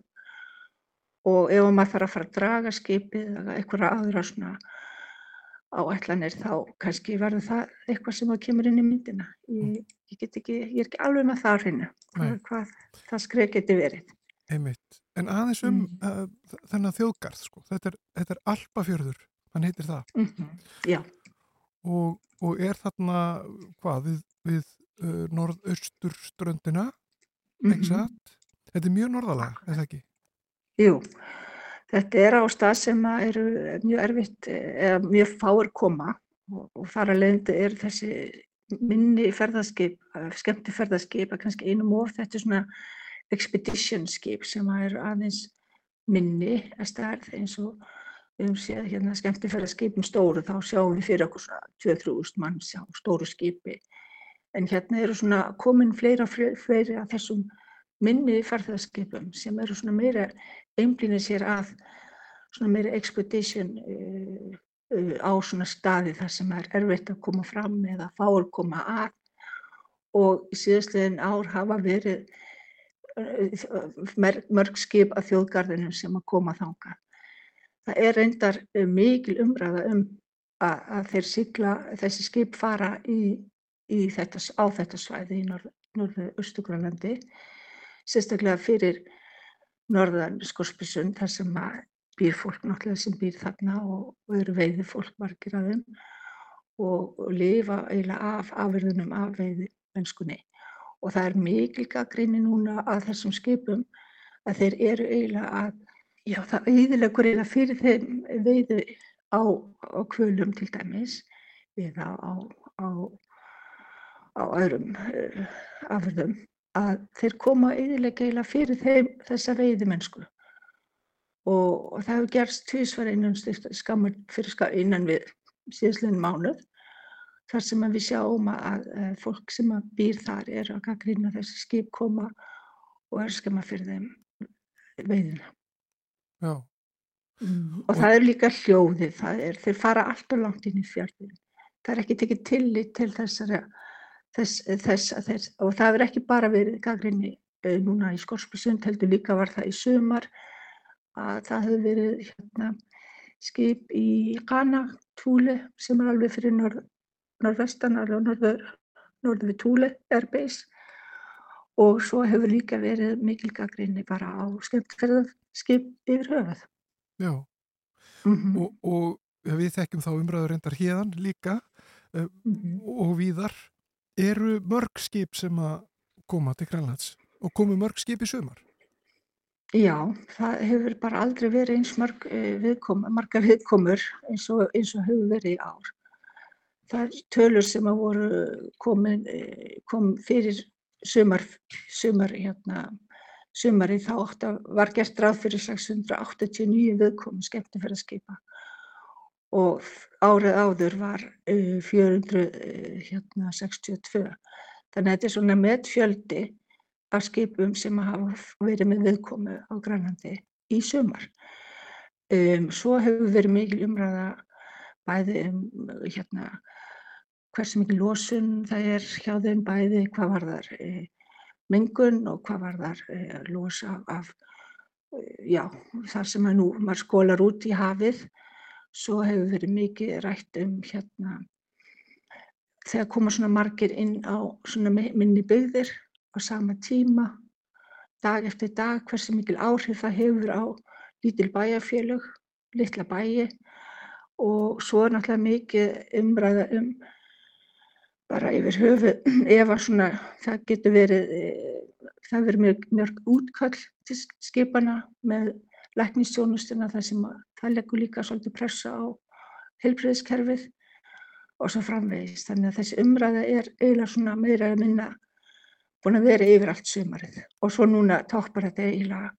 og ef maður þarf að fara að draga skipið eða eitthvað aðra svona áætlanir þá kannski verður það eitthvað sem kemur inn í myndina. Ég, ég, ekki, ég er ekki alveg með það hreinu hvað, hvað það skreið geti verið. Einmitt. En aðeins um mm. uh, þennan þjóðgarð, sko. þetta er, er Alpafjörður hann heitir það mm -hmm. Já og, og er þarna hvað við, við uh, norðaustur ströndina mm -hmm. þetta er mjög norðalega, er það ekki? Jú, þetta er á stað sem eru mjög erfitt eða mjög fáir koma og, og þar að leiðandi er þessi minni ferðarskip, skemmti ferðarskip að kannski einum of þetta er svona expedition skip sem er aðeins minni að stærð eins og við höfum séð hérna skemmtifæra skipum stóru þá sjáum við fyrir okkur svona 2-3 mann á stóru skipi En hérna eru svona komin fleira fleiri af þessum minni ferðarskipum sem eru svona meira einblýnið sér að svona meira expedition uh, uh, á svona staði þar sem er erfitt að koma fram eða fáur koma að og í síðastlegin ár hafa verið uh, mörg skip að þjóðgarðinum sem að koma þanga. Það er reyndar mikil umræða um að, að þeir sigla, þessi skip fara í, í þetta, á þetta svæði í norðu Östugrálandi, sérstaklega fyrir norðan Skorpisund þar sem býr fólk náttúrulega sem býr þarna og, eru veiði fólk margir að þeim og, og lifa eiginlega af afverðunum af veiði mennskunni. Og það er mikil gaggrinni núna að þessum skipum að þeir eru eiginlega að, já það auðilegur eiginlega fyrir þeim veiði á, á kvölum til dæmis eða á, á, á öðrum uh, afverðum að þeir koma eiginlega fyrir þeim þessa veiði mennsku og, og það hefur gerst tvísvar innan skammur fyrir skam, innan við síðastlegin mánuð þar sem við sjáum að, að fólk sem býr þar er að gaggrýna þessi skip koma og er skemma fyrir þeim veiðina. Já. Mm, og, og það er líka hljóðið, það er, þeir fara alltaf langt inn í fjörðin. Það er ekki tekið tillit til þessari, þess, þess þess, og það er ekki bara verið gaggrýni uh, núna í Skorspusund, heldur líka var það í sumar að það hefur verið hérna, skip í Ghana, Túli, sem er alveg fyrir norð, norðvestan, alveg norður, norður við Túli, Airbase og svo hefur líka verið mikil gaggrinni bara á skemmtferðarskip yfir höfuð. Já, mm -hmm. og, og við þekkjum þá umræður reyndar hérðan líka mm -hmm. og víðar eru mörg skip sem að koma til Grænlands og komu mörg skip í sömar. Já, það hefur bara aldrei verið eins marg, viðkom, margar viðkomur eins og, eins og hefur verið í ár. Það er tölur sem að voru komin, kom fyrir sumar, sumar hérna, sumari þá átta, var gert ráð fyrir 689 viðkomu skemmtifæraskipa og árið áður var uh, 462. Hérna, Þannig að þetta er svona metfjöldi af skipum sem hafa verið með viðkomu á Grænlandi í sumar. Um, svo hefur verið mikil umræða bæði um hérna, hversu mikil losun það er hjá þeim bæði hvað var þar e, mengun og hvað var þar e, losa af, e, já, þar sem að nú maður skólar út í hafið. Svo hefur verið mikið rætt um hérna þegar koma svona margir inn á svona minni byggðir á sama tíma, dag eftir dag, hversu mikil áhrif það hefur á lítil bæjarfélög, litla bæi og svo er náttúrulega mikið umræða um bara yfir höfu ef að svona það getur verið, það verður mjög, mjög útkall til skipana með læknistjónustuna þar sem að, það leggur líka svolítið pressa á heilbreyðiskerfið og svo framvegist. Þannig að þessi umræða er eiginlega svona meira að minna búin að vera yfir allt sumarið og svo núna toppar þetta eiginlega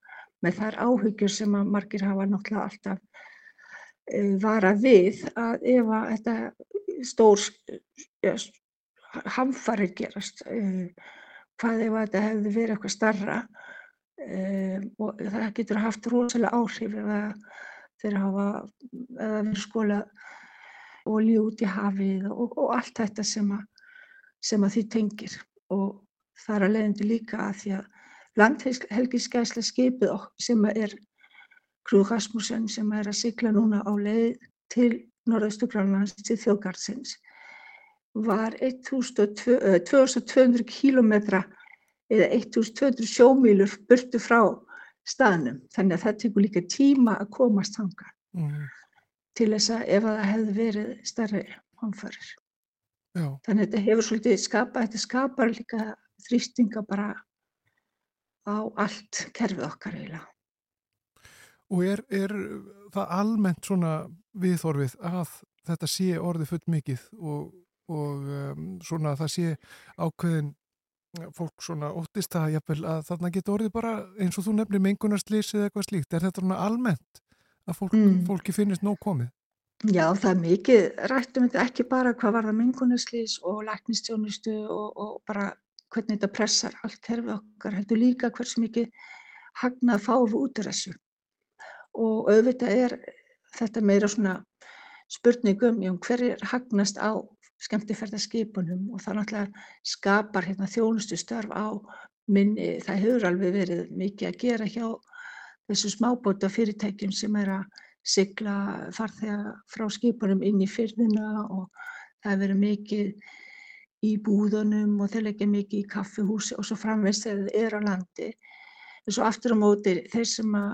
með þær áhyggjur sem að margir hafa náttúrulega alltaf uh, varað við að ef að þetta stór ja, hamfarir gerast. Uh, hvað ef þetta hefði verið eitthvað starra uh, og það getur haft rosalega áhrif ef að þeir hafa eða verið skóla olí út í hafið og, og allt þetta sem að, sem að því tengir. Og þar að leiðandi líka að því að landhelgiskæsla skipið sem er Krú Rasmussen sem er að sigla núna á leið til norðaustu Grænlands til þjóðgardsins var 1200 kilometra eða 1200 sjómílur burtu frá staðnum þannig að það tekur líka tíma að komast hanga mm. til þess að ef það hefði verið starri hamfarir. Þannig að þetta hefur svolítið skapað, þetta skapar líka þrýstinga bara á allt kerfið okkar eiginlega. Og er, er það almennt svona viðþorfið að þetta sé orðið full mikið og, og um, svona það sé ákveðin fólk svona óttist að, jafnvel, að þarna getur orðið bara eins og þú nefnir mengunarslýs eða eitthvað slíkt. Er þetta svona almennt að fólk, mm. fólki finnist nóg komið? Já, það er mikið rætt um þetta ekki bara hvað var það mengunaslýs og læknistjónustu og, og bara hvernig þetta pressar allt herfið okkar, heldur líka hversu mikið hagnað við út úr þessu. Og auðvitað er þetta meira svona spurningum um hverjir hagnast á skemmtifærðarskipunum og það náttúrulega skapar hérna þjónustu störf á minni, það hefur alveg verið mikið að gera hjá þessu smábóta fyrirtækjum sem er að sigla farþega frá skipunum inn í fyrðina og það hefur verið mikið í búðunum og þeir leggja mikið í kaffihúsi og svo framveist þegar þeir eru á landi. En svo aftur á móti þeir sem að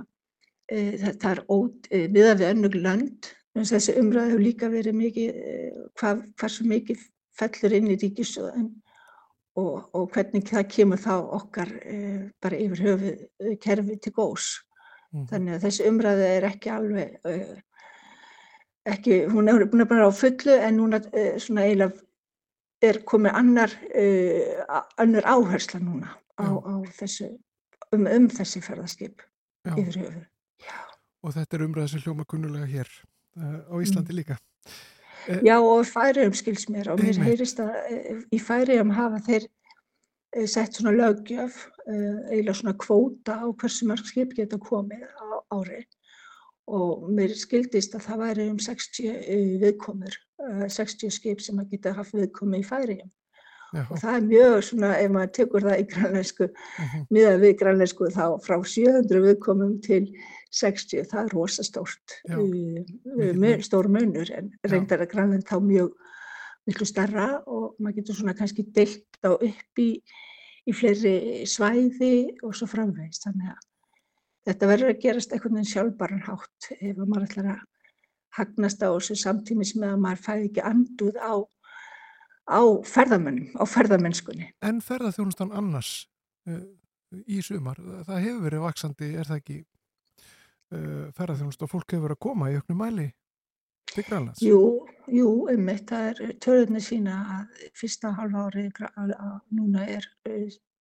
e, það er ót, e, miða við önnug lönd, þessi umræði hefur líka verið mikið, e, hvað, hversu mikið fellur inn í ríkisjóðan og, og hvernig það kemur þá okkar e, bara yfir höfuð kerfi til gós. Mm. Þannig að þessi umræði er ekki alveg, uh, ekki, hún er búin að bara á fullu en núna uh, svona eiginlega er komið annar, annar áhersla núna á, á þessu, um, um þessi ferðarskip yfir höfu. Já. Og þetta er umræði sem hljóma kunnulega hér á Íslandi mm. líka. Já og færiðum skils mér og mér heyrist að í færiðum hafa þeir sett svona löggjöf Eh, eiginlega svona kvóta á hversu mörg skip geta komið á ári og mér skildist að það væri um 60 eh, viðkomur, 60 eh, skip sem að geta haft viðkomi í færiðum og það er mjög svona, ef maður tekur það í grænleysku, uh mhm. -huh. miðað við grænleysku þá frá 700 viðkomum til 60, það er rosastórt, stór munur en reyndar að grænleyn þá mjög miklu starra og maður getur svona kannski deilt á upp í í fleiri svæði og svo framvegist. Þannig að þetta verður að gerast einhvern veginn sjálfbaran hátt ef maður ætlar að hagnast á þessu samtímis með að maður fæði ekki anduð á, á ferðamönnum, á ferðamennskunni. En ferðarþjónustan annars uh, í sumar, það hefur verið vaksandi, er það ekki uh, ferðarþjónust og fólk hefur verið að koma í auknum mæli? Jú, jú, einmitt, það er törðunni sína að fyrsta halva ári núna er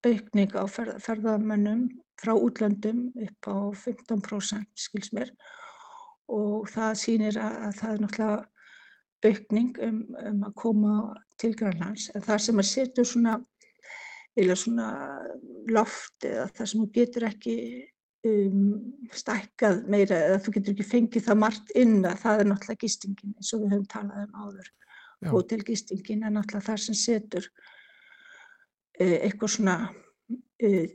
aukning á ferð, ferðamönnum frá útlöndum upp á 15% skils mér og það sýnir að, að það er náttúrulega aukning um, um að koma til Grænlands en það sem að setja svona, svona loft eða það sem þú getur ekki um, stækkað meira eða þú getur ekki fengið það margt inn að það er náttúrulega gistingin eins og við höfum talað um áður. Hótelgistingin er náttúrulega það sem setur uh, eitthvað svona uh,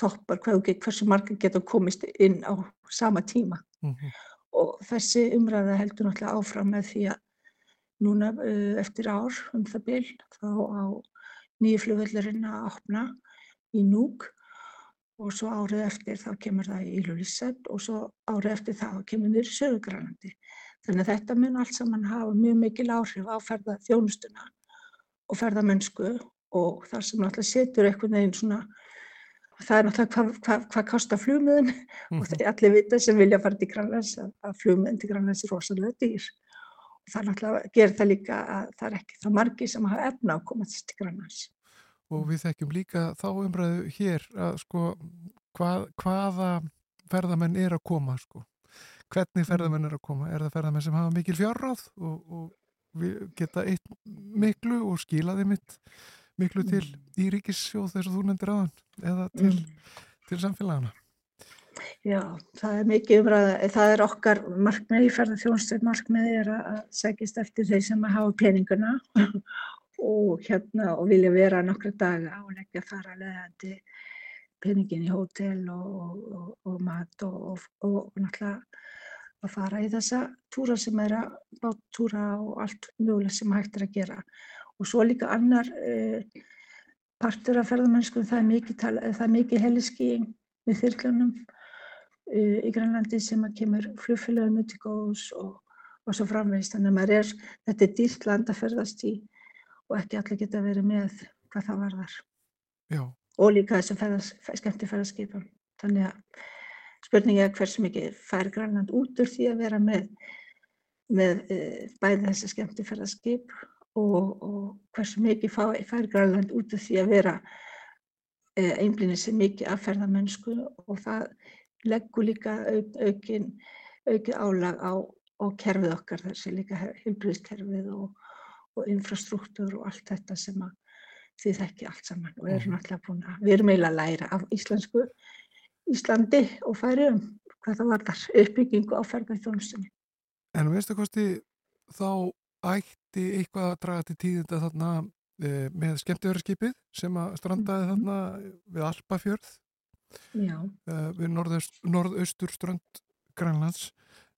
toppar hvað, hversu margir geta komist inn á sama tíma. Mm -hmm. og þessi umræða heldur náttúrulega áfram með því að núna uh, eftir ár um það byl þá á nýju flugvöldurinn að opna í núk og svo árið eftir þá kemur það í Ilulissat og svo árið eftir það kemur það í Söðugrænandi. Þannig að þetta mun allt saman hafa mjög mikil áhrif á ferða þjónustuna og ferðamennsku og þar sem náttúrulega setur einhvern veginn svona, það er náttúrulega hvað hva, hva kostar flugmiðin mm -hmm. og það er allir vita sem vilja fara til Grænlands að flugmiðin til Grænlands er rosalega dýr. Og það náttúrulega gerir það líka að það er ekki það margi sem hafa efna að koma til Grænlands og við þekkjum líka þá umræðu hér að sko hvað, hvaða ferðamenn er að koma sko hvernig mm. ferðamenn er að koma, er það ferðamenn sem hafa mikil fjárráð og, og geta eitt miklu og skilaði mitt miklu til mm. í ríkissjóð þess að þú nefndir aðan eða til, mm. til samfélagana Já, það er mikið umræða, það er okkar markmið í ferðarþjónstöð markmið er að segist eftir þeir sem hafa peninguna og hérna og vilja vera nokkra daga og leggja þar að leiðandi peningin í hótel og, og, og mat og, og náttúrulega að fara í þessa túra sem er að báttúra og allt mjögulega sem hægt er að gera. Og svo líka annar eh, partur af ferðarmennskum það er mikið, mikið heliskíing með þyrklunum eh, í Grænlandi sem að kemur flugfélaginu til góðs og svo framvegist þannig að er, þetta er dýrt land að ferðast í og ekki allir geta verið með hvað það varðar. Já. Og líka þessum skemmtifæðarskipum. Þannig að spurningi er hversu mikið fær Grænland út úr því að vera með, með e, bæði þessi skemmtifæðarskip og, og hversu mikið fær, Grænland út úr því að vera e, einblínir sér mikið af ferðamennsku og það leggur líka auk, aukin, aukið álag á og kerfið okkar þessi líka heilbríðskerfið og, og infrastruktúr og allt þetta sem að þið þekki allt saman og erum alltaf búin að, við erum eiginlega að læra af íslensku Íslandi og færium hvað það var þar uppbyggingu á ferðarþjónustunni. En veistu kosti þá ætti eitthvað að draga til tíðinda þarna e, með skemmtifæraskipið sem að strandaði mm -hmm. þarna við Alpafjörð e, við norðaust, norðaustur strand Grænlands.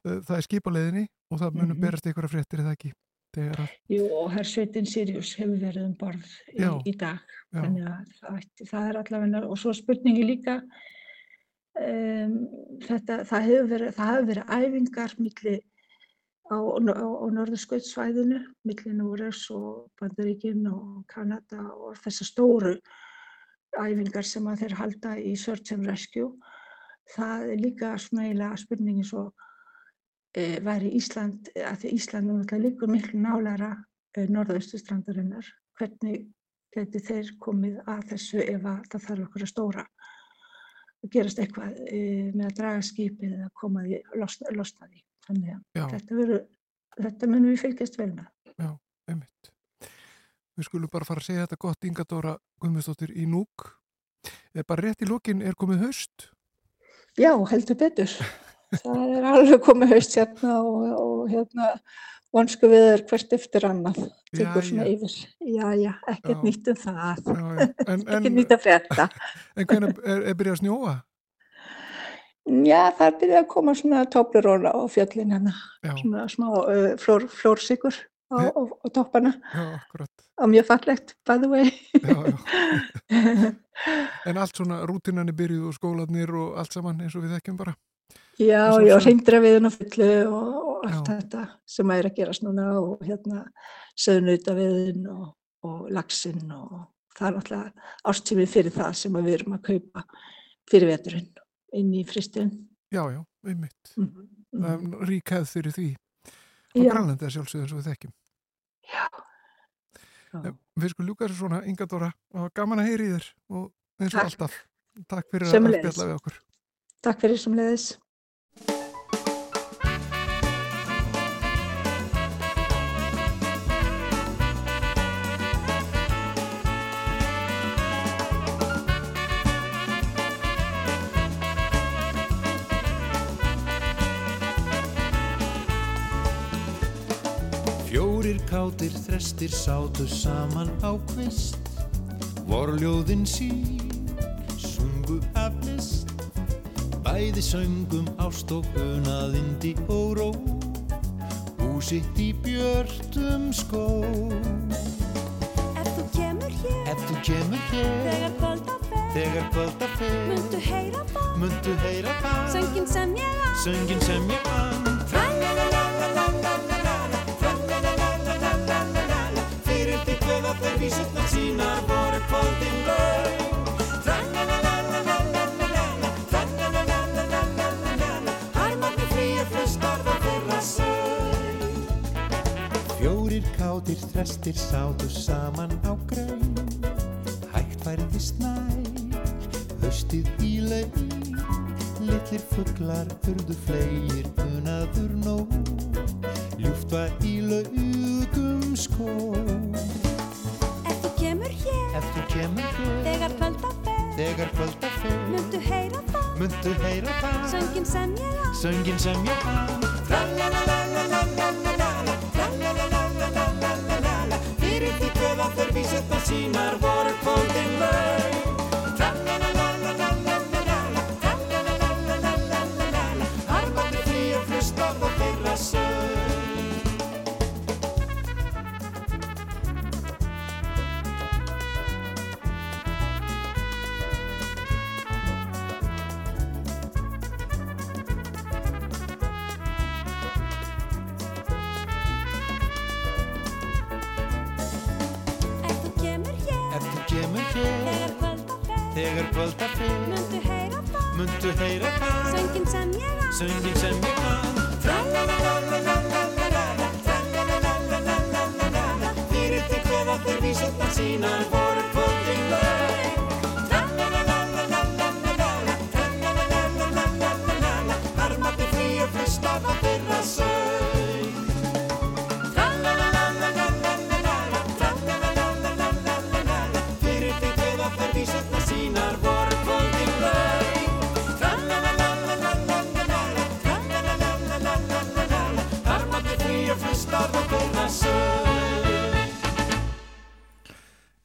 E, það er skipaleiðinni og það munum mm -hmm. berast einhverja fréttir eða ekki? Að... Jú og herrsveitin Sirius hefur verið um borð í, í dag. Já. Þannig að það, það er allavega og svo spurningi líka Um, þetta, það hefur verið, það hefur verið æfingar milli á, á, á norðurskautsvæðinu, milli Núres og Bandaríkin og Kanada og þessar stóru æfingar sem að þeir halda í Search and Rescue. Það er líka svona eiginlega spurningi svo væri Ísland, að því Ísland náttúrulega líkur miklu nálæra e, norðaustustrandarinnar, hvernig geti þeir komið að þessu ef að það þarf okkur að stóra gerast eitthvað með að draga skipið eða koma því, losna, losna því. Þannig að þetta, veru, þetta munum við fylgjast vel með. Já, einmitt. Við skulum bara fara að segja þetta gott Inga Dóra Guðmundsdóttir í núk. Er bara rétt í lókin, er komið haust? Já, heldur betur. Það er alveg komið haust hérna og, og hérna vonsku við er hvert eftir annað tekur svona yfir. Já já, ekkert nýtt um það. Ekkert nýtt að frétta. En hvernig er, er byrjað að snjóa? Já, það er byrjað að koma svona tópluróla á fjöllin hérna. Svona smá uh, flór, flórsikur á, á, á toppana. Og mjög fallegt by the way. Já, já. En allt svona rútinan er byrjuð og skólanir og allt saman eins og við þekkjum bara Já, já, hún á fullu og, og allt já. þetta sem er að gerast núna og hérna söðnauta viðin og, og lagsinn og það er náttúrulega ástímið fyrir það sem við erum að kaupa fyrir veturinn inn í fristin. Já, já, einmitt. Mm -hmm. Ríkæð fyrir því. Og grannlandi er sjálfsögðan svo við þekkjum. Já. já. Við skulum ljúka þessu svona, Inga Dóra, og gaman að heyri þér og eins og alltaf. Takk fyrir að spjalla við okkur. Takk fyrir sem kátir þrestir sátu saman á kvist. Vorljóðin sín sungu af list. Bæði söngum ást og unaðindi og ró Húsitt í björnum skó. Ef þú kemur hér Ef þú kemur hér Þegar kvölda fer Þegar kvölda fer Muntu heyra það. Muntu heyra það. Söngin sem ég an Söngin sem ég an vísurnar sínar voru kvöldin laug Harmarni flýja hlustar það þeirra sög Fjórir kátir þrestir sátu saman á gröun Hægt færði snæ, höstið í laug. Littlir fugglar urðu flegir unaður nóg. Ljúft var í laugum skó Þegar kvölda fer Muntu heyra það Muntu heyra það Söngin sem ég á Söngin sem ég á Tralalalalalalalala Tralalalalalalalala Fyrir því köða þær vísetta sínar voru kvöldin laug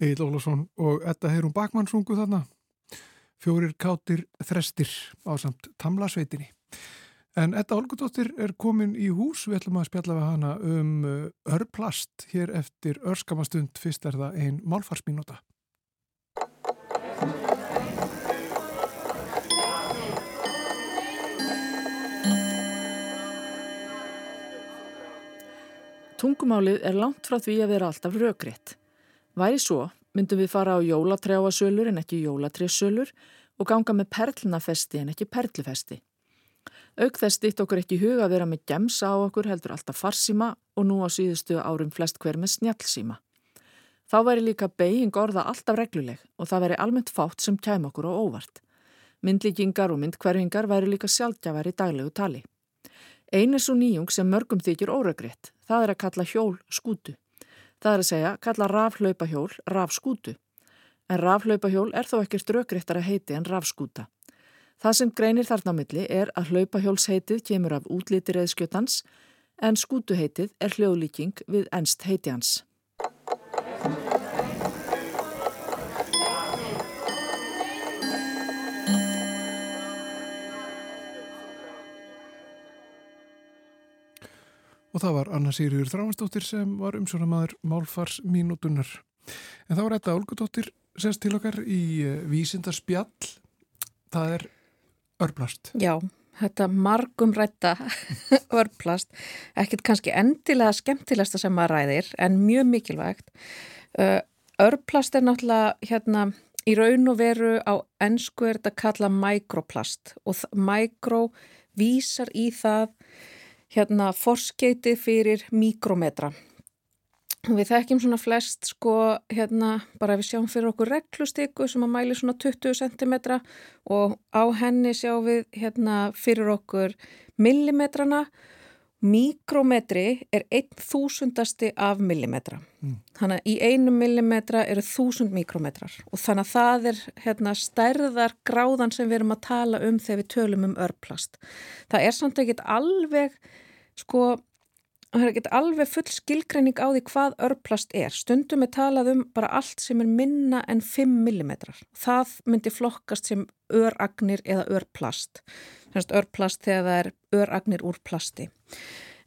Egil Ólafsson og Edda Heirum Bakmann sungu þarna. Fjórir kátir þrestir á samt tamlasveitinni. En Edda Olgudóttir er komin í hús, við ætlum að spjalla við hana um uh, örplast hér eftir örskamastund, fyrst er það ein málfarsmínúta. Tungumálið er langt frá því að vera alltaf rökriðt. Væri svo, myndum við fara á jólatrjáasölur en ekki jólatrésölur og ganga með perlnafesti en ekki perlufesti. Auk þess ditt okkur ekki huga að vera með gemsa á okkur heldur alltaf farsíma og nú á síðustu árum flest hver með snjálsíma. Þá væri líka beiging orða alltaf regluleg og það væri almennt fátt sem kæm okkur á óvart. Myndlíkingar og myndkverfingar væri líka sjálfgjafar í daglegu tali. Ein er svo nýjung sem mörgum þykir óröggrétt, það er að kalla hjól skútu. Það er að segja kalla rafhlaupahjól rafskútu. En rafhlaupahjól er þó ekkert röggréttara heiti en rafskúta. Það sem greinir þarna á milli er að hlaupahjólsheitið kemur af útliti reyðskjötans en skútuheitið er hljóðlíking við ennst heiti hans. Og það var Anna Sýriður Þráinsdóttir sem var umsjónamaður málfars mínútunar. En þá var þetta Olgudóttir semst til okkar í uh, vísindarspjall. Það er örplast. Já, þetta margum rætta örplast. Ekkert kannski endilega skemmtilegsta sem maður ræðir en mjög mikilvægt. Uh, örplast er náttúrulega hérna í raun og veru á ennsku er þetta kalla mikroplast og mikro vísar í það hérna forskeiti fyrir mikrometra. Við þekkjum svona flest sko hérna bara við sjáum fyrir okkur reglustyku sem að mæli svona 20 cm og á henni sjáum við hérna fyrir okkur millimetrana. Mikrometri er einn þúsundasti af millimetra. Mm. Þannig að í einu millimetra eru þúsund mikrometrar og þannig að það er hérna stærðar gráðan sem við erum að tala um þegar við tölum um örplast. Það er samt ekkit alveg sko, það er ekkert alveg full skilgreining á því hvað örplast er. Stundum er talað um bara allt sem er minna en 5 mm. Það myndi flokkast sem öragnir eða örplast. Örplast þegar það er öragnir úr plasti.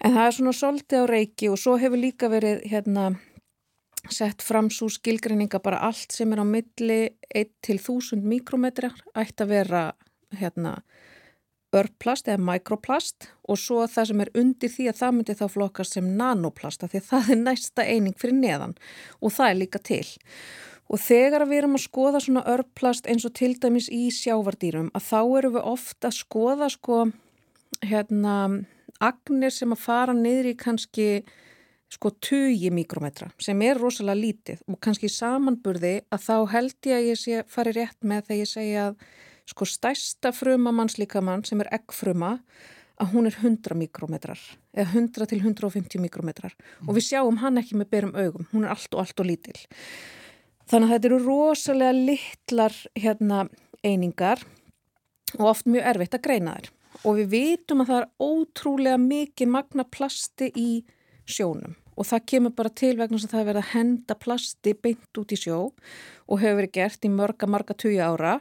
En það er svona svolítið á reiki og svo hefur líka verið hérna sett fram svo skilgreininga bara allt sem er á milli 1 til 1000 mikrometrar ætti að vera hérna örplast eða mikroplast og svo það sem er undir því að það myndi þá flokkast sem nanoplasta því að það er næsta eining fyrir neðan og það er líka til. Og þegar við erum að skoða svona örplast eins og til dæmis í sjávardýrum að þá erum við ofta að skoða sko hérna agnir sem að fara niður í kannski sko 20 mikrometra sem er rosalega lítið og kannski samanburði að þá held ég að ég sé fari rétt með þegar ég segja að sko stærsta fruma mannslíkamann sem er eggfruma að hún er 100 mikrometrar eða 100 til 150 mikrometrar mm. og við sjáum hann ekki með berum augum, hún er allt og allt og lítil. Þannig að þetta eru rosalega litlar hérna, einingar og oft mjög erfitt að greina þær. Og við vitum að það er ótrúlega mikið magna plasti í sjónum. Og það kemur bara til vegna sem það er verið að henda plasti beint út í sjó og hefur verið gert í mörga, marga tugi ára.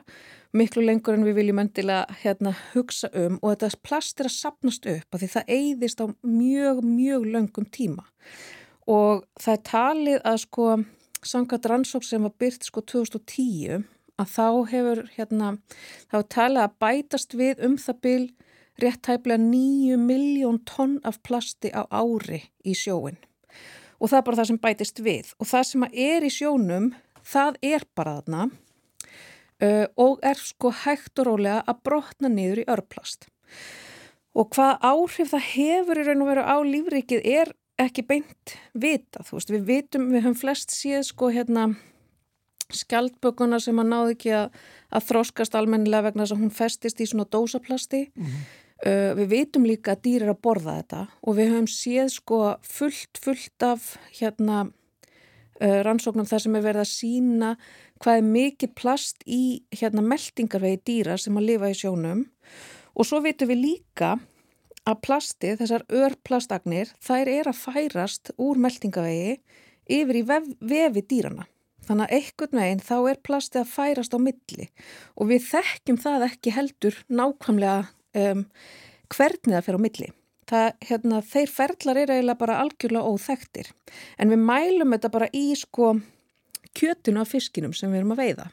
Miklu lengur en við viljum endilega hérna, hugsa um. Og þetta plast er að sapnast upp af því það eigðist á mjög, mjög löngum tíma. Og það er talið að sko samkvæmt rannsók sem var byrt sko 2010 að þá hefur hérna, þá er talið að bætast við um það byl rétt tæplega 9 miljón tonn af plasti á ári í sjóin og það er bara það sem bætist við og það sem er í sjónum það er bara þarna uh, og er sko hægt og rólega að brotna niður í örplast. Og hvað áhrif það hefur í raun og veru á lífrikið er ekki beint vita, þú veist, við vitum, við höfum flest síð sko hérna skjaldbökuna sem að náði ekki að, að þróskast almennilega vegna þess að hún festist í svona dósaplasti. Mm -hmm. uh, við vitum líka að dýr er að borða þetta og við höfum síð sko fullt, fullt af hérna uh, rannsóknum þar sem er verið að sína hvað er mikið plast í hérna meldingarvegi dýra sem að lifa í sjónum og svo veitum við líka að plasti, þessar örplastagnir, þær er að færast úr meldingavegi yfir í vef, vefi dýrana. Þannig að einhvern veginn þá er plastið að færast á milli og við þekkjum það ekki heldur nákvæmlega um, hvernig það fer á milli. Það, hérna, þeir ferlar er eiginlega bara algjörlega óþektir en við mælum þetta bara í sko kjötinu af fiskinum sem við erum að veiða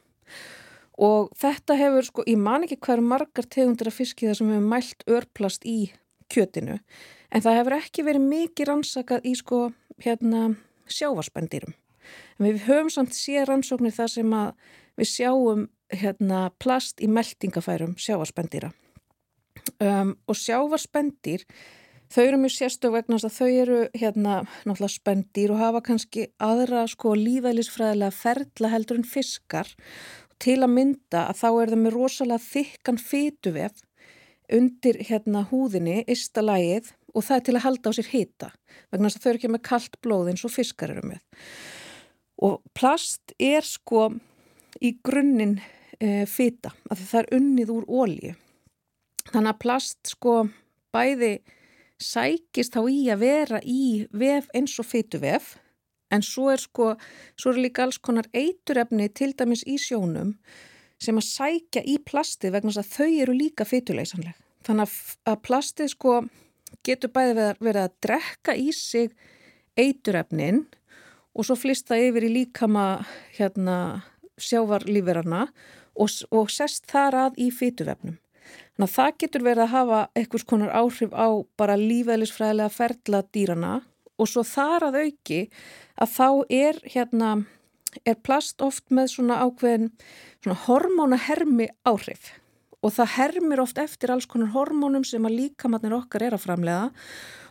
og þetta hefur sko, ég man ekki hverju margar tegundir af fiski þar sem við hefum mælt örplast í kjötinu. En það hefur ekki verið mikið rannsakað í sko hérna sjávarspendýrum. En við höfum samt séð rannsóknir þar sem að við sjáum hérna plast í meldingafærum sjávarspendýra. Um, og sjávarspendir þau eru mjög sérstök vegna að þau eru hérna náttúrulega spendir og hafa kannski aðra sko lífælisfræðilega ferla heldur en fiskar. Til að mynda að þá er það með rosalega þykkan fytuvef undir hérna húðinni, ysta lægið og það er til að halda á sér hita vegna að þau eru ekki með kallt blóð eins og fiskar eru með. Og plast er sko í grunninn e, fita að það er unnið úr ólíu þannig að plast sko bæði sækist þá í að vera í vef eins og fytuvef en svo er sko, svo er líka alls konar eiturefni til dæmis í sjónum sem að sækja í plastið vegna þess að þau eru líka fytuleysanleg. Þannig að plastið sko getur bæði verið að drekka í sig eiturefnin og svo flista yfir í líkama hérna sjávarlífirana og, og sest þar að í fytuvefnum. Þannig að það getur verið að hafa einhvers konar áhrif á bara lífæðlisfræðilega ferla dýrana og svo þar að auki að þá er hérna, er plast oft með svona ákveðin svona hormónahermi áhrif og það hermir oft eftir alls konar hormónum sem að líkamannir okkar er að framlega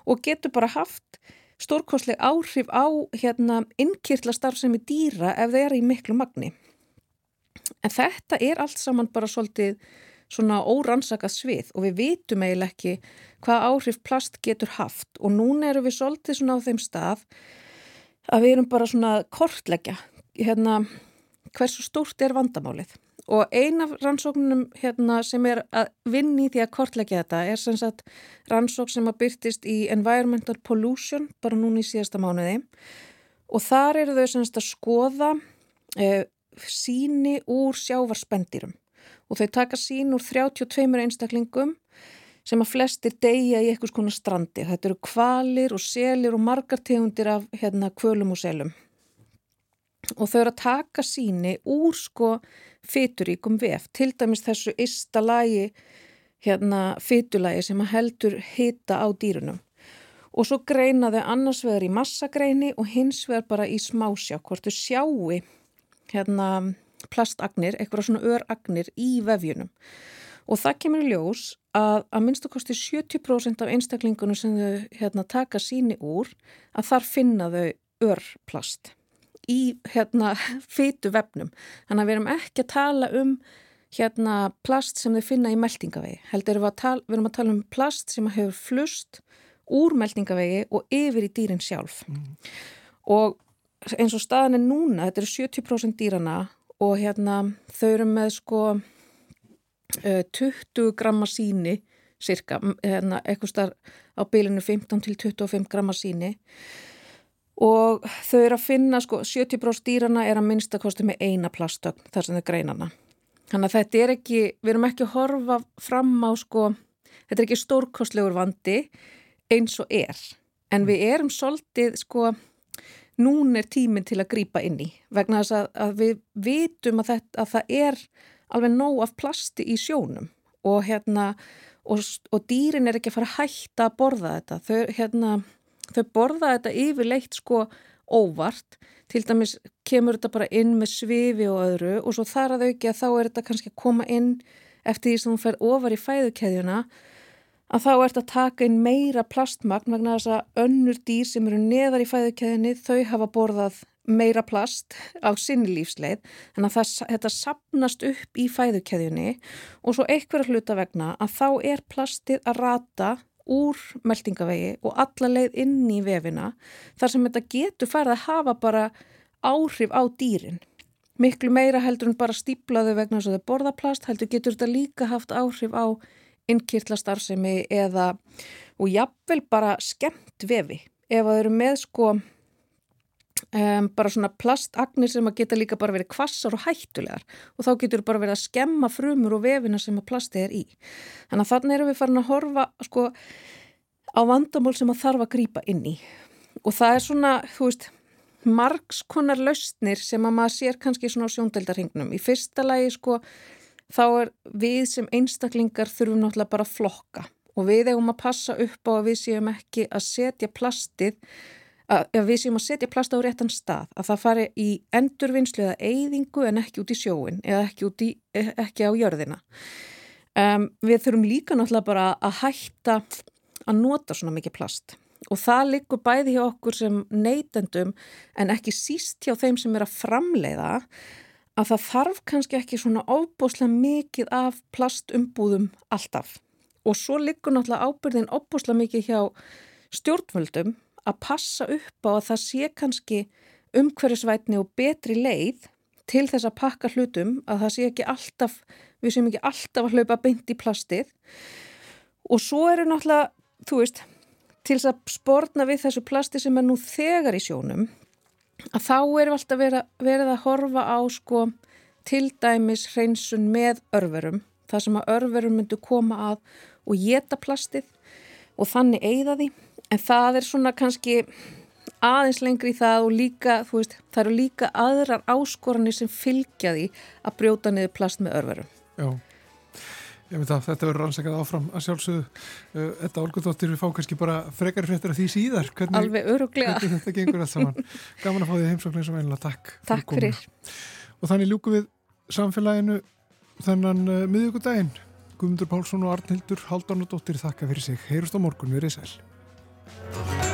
og getur bara haft stórkosleg áhrif á hérna innkýrla starfsemi dýra ef þeir eru í miklu magni. En þetta er allt saman bara svolítið svona órannsakað svið og við vitum eiginlega ekki hvað áhrif plast getur haft og núna eru við svolítið svona á þeim stað að við erum bara svona kortleggja hérna hversu stórt er vandamálið og eina af rannsóknunum hérna sem er að vinni því að kortleggja þetta er sem sagt rannsók sem að byrtist í Environmental Pollution bara núna í síðasta mánuði og þar eru þau sem sagt að skoða eh, síni úr sjávarspendirum og þau taka sín úr 32 einstaklingum sem að flestir deyja í eitthvað svona strandi. Þetta eru kvalir og selir og margar tegundir af hérna kvölum og selum. Og þau eru að taka síni úr sko fyturíkum vef, til dæmis þessu ysta lagi, hérna fytulagi sem heldur hita á dýrunum. Og svo greina þau annars vegar í massagreini og hins vegar bara í smásjá, hvort þau sjáu hérna plastagnir, eitthvað svona öragnir í vefjunum. Og það kemur í ljós að að minnstu kosti 70% af einstaklingunum sem þau hérna, taka síni úr að þar finna þau örplast í hérna fytu vefnum þannig að við erum ekki að tala um hérna plast sem þau finna í meldingavegi heldur við, við erum að tala um plast sem hefur flust úr meldingavegi og yfir í dýrin sjálf. Mm. og eins og staðan er núna, þetta eru 70% dýrana og hérna þau eru með sko 20 eh, gramma síni cirka, hérna eitthvað starf á bylinu 15 til 25 gramma síni og þau eru að finna sko 70% dýrana er að minnstakosti með eina plastögn þar sem þau greinana. Þannig að þetta er ekki, við erum ekki að horfa fram á sko, þetta er ekki stórkostlegur vandi eins og er. En við erum svolítið sko nún er tíminn til að grýpa inn í. Vegna þess að, að við vitum að, þetta, að það er alveg nóg af plasti í sjónum. Og, hérna, og, og dýrin er ekki að fara að hætta að borða þetta. Þau, hérna, þau borða þetta yfirleitt sko óvart. Til dæmis kemur þetta bara inn með svifi og öðru og svo þar að auki að þá er þetta kannski að koma inn eftir því sem þú fer ofar í fæðukeðjuna að þá ert að taka inn meira plastmagn vegna þess að önnur dýr sem eru neðar í fæðukeðinni þau hafa borðað meira plast á sinni lífsleið. En að það, þetta sapnast upp í fæðukeðjunni og svo eitthvað hluta vegna að þá er plastið að rata úr meldingavegi og alla leið inn í vefina þar sem þetta getur farið að hafa bara áhrif á dýrin. Miklu meira heldur en bara stíplaðu vegna þess að það borða plast heldur getur þetta líka haft áhrif á innkýrtlastarfsemi eða og jafnvel bara skemmt vefi ef það eru með sko um, bara svona plastagnir sem að geta líka bara verið kvassar og hættulegar og þá getur bara verið að skemma frumur og vefina sem að plasti er í. Þannig að þannig erum við farin að horfa sko á vandamál sem að þarf að grýpa inn í og það er svona, þú veist, margskonar lausnir sem að maður sér kannski svona á sjóndeldarhingnum. Í fyrsta lagi sko þá er við sem einstaklingar þurfum náttúrulega bara að flokka og við eigum að passa upp á að við séum ekki að setja plastið að við séum að setja plast á réttan stað að það fari í endurvinnslu eða eyðingu en ekki út í sjóin eða ekki, í, ekki á jörðina. Um, við þurfum líka náttúrulega bara að hætta að nota svona mikið plast. Og það likur bæði hjá okkur sem neytendum en ekki síst hjá þeim sem er að framleiða að það þarf kannski ekki svona óbúslega mikið af plastumbúðum alltaf. Og svo likur náttúrulega ábyrðin óbúslega mikið hjá stjórnvöldum að passa upp á að það sé kannski umhverfisvætni og betri leið til þess að pakka hlutum að það sé ekki alltaf, við séum ekki alltaf að hlaupa beint í plastið. Og svo eru náttúrulega, þú veist, til þess að spórna við þessu plasti sem er nú þegar í sjónum að þá erum alltaf verið, verið að horfa á sko til dæmis hreinsun með örverum, það sem að örverum myndu koma að og geta plastið og þannig eigða því en það er svona kannski aðeins lengri í það og líka, veist, það eru líka aðrar áskoranir sem fylgja því að brjóta niður plast með örverum. Já, ég veit að þetta verður rannsakað áfram að sjálfsögðu. Þetta Olgundóttir við fá kannski bara frekar fréttir af því síðar. Hvernig, Alveg öruglega. Hvernig þetta gengur allt saman. Gaman að fá því heimsóknir sem einlega. Takk. Takk fyrir. fyrir. Og þannig ljúku við samfélaginu þennan uh, miðugudaginn. Guðmundur Pálsson og Arnhildur Haldunadóttir þakka fyrir sig. Heyrust á morgun. Thank you.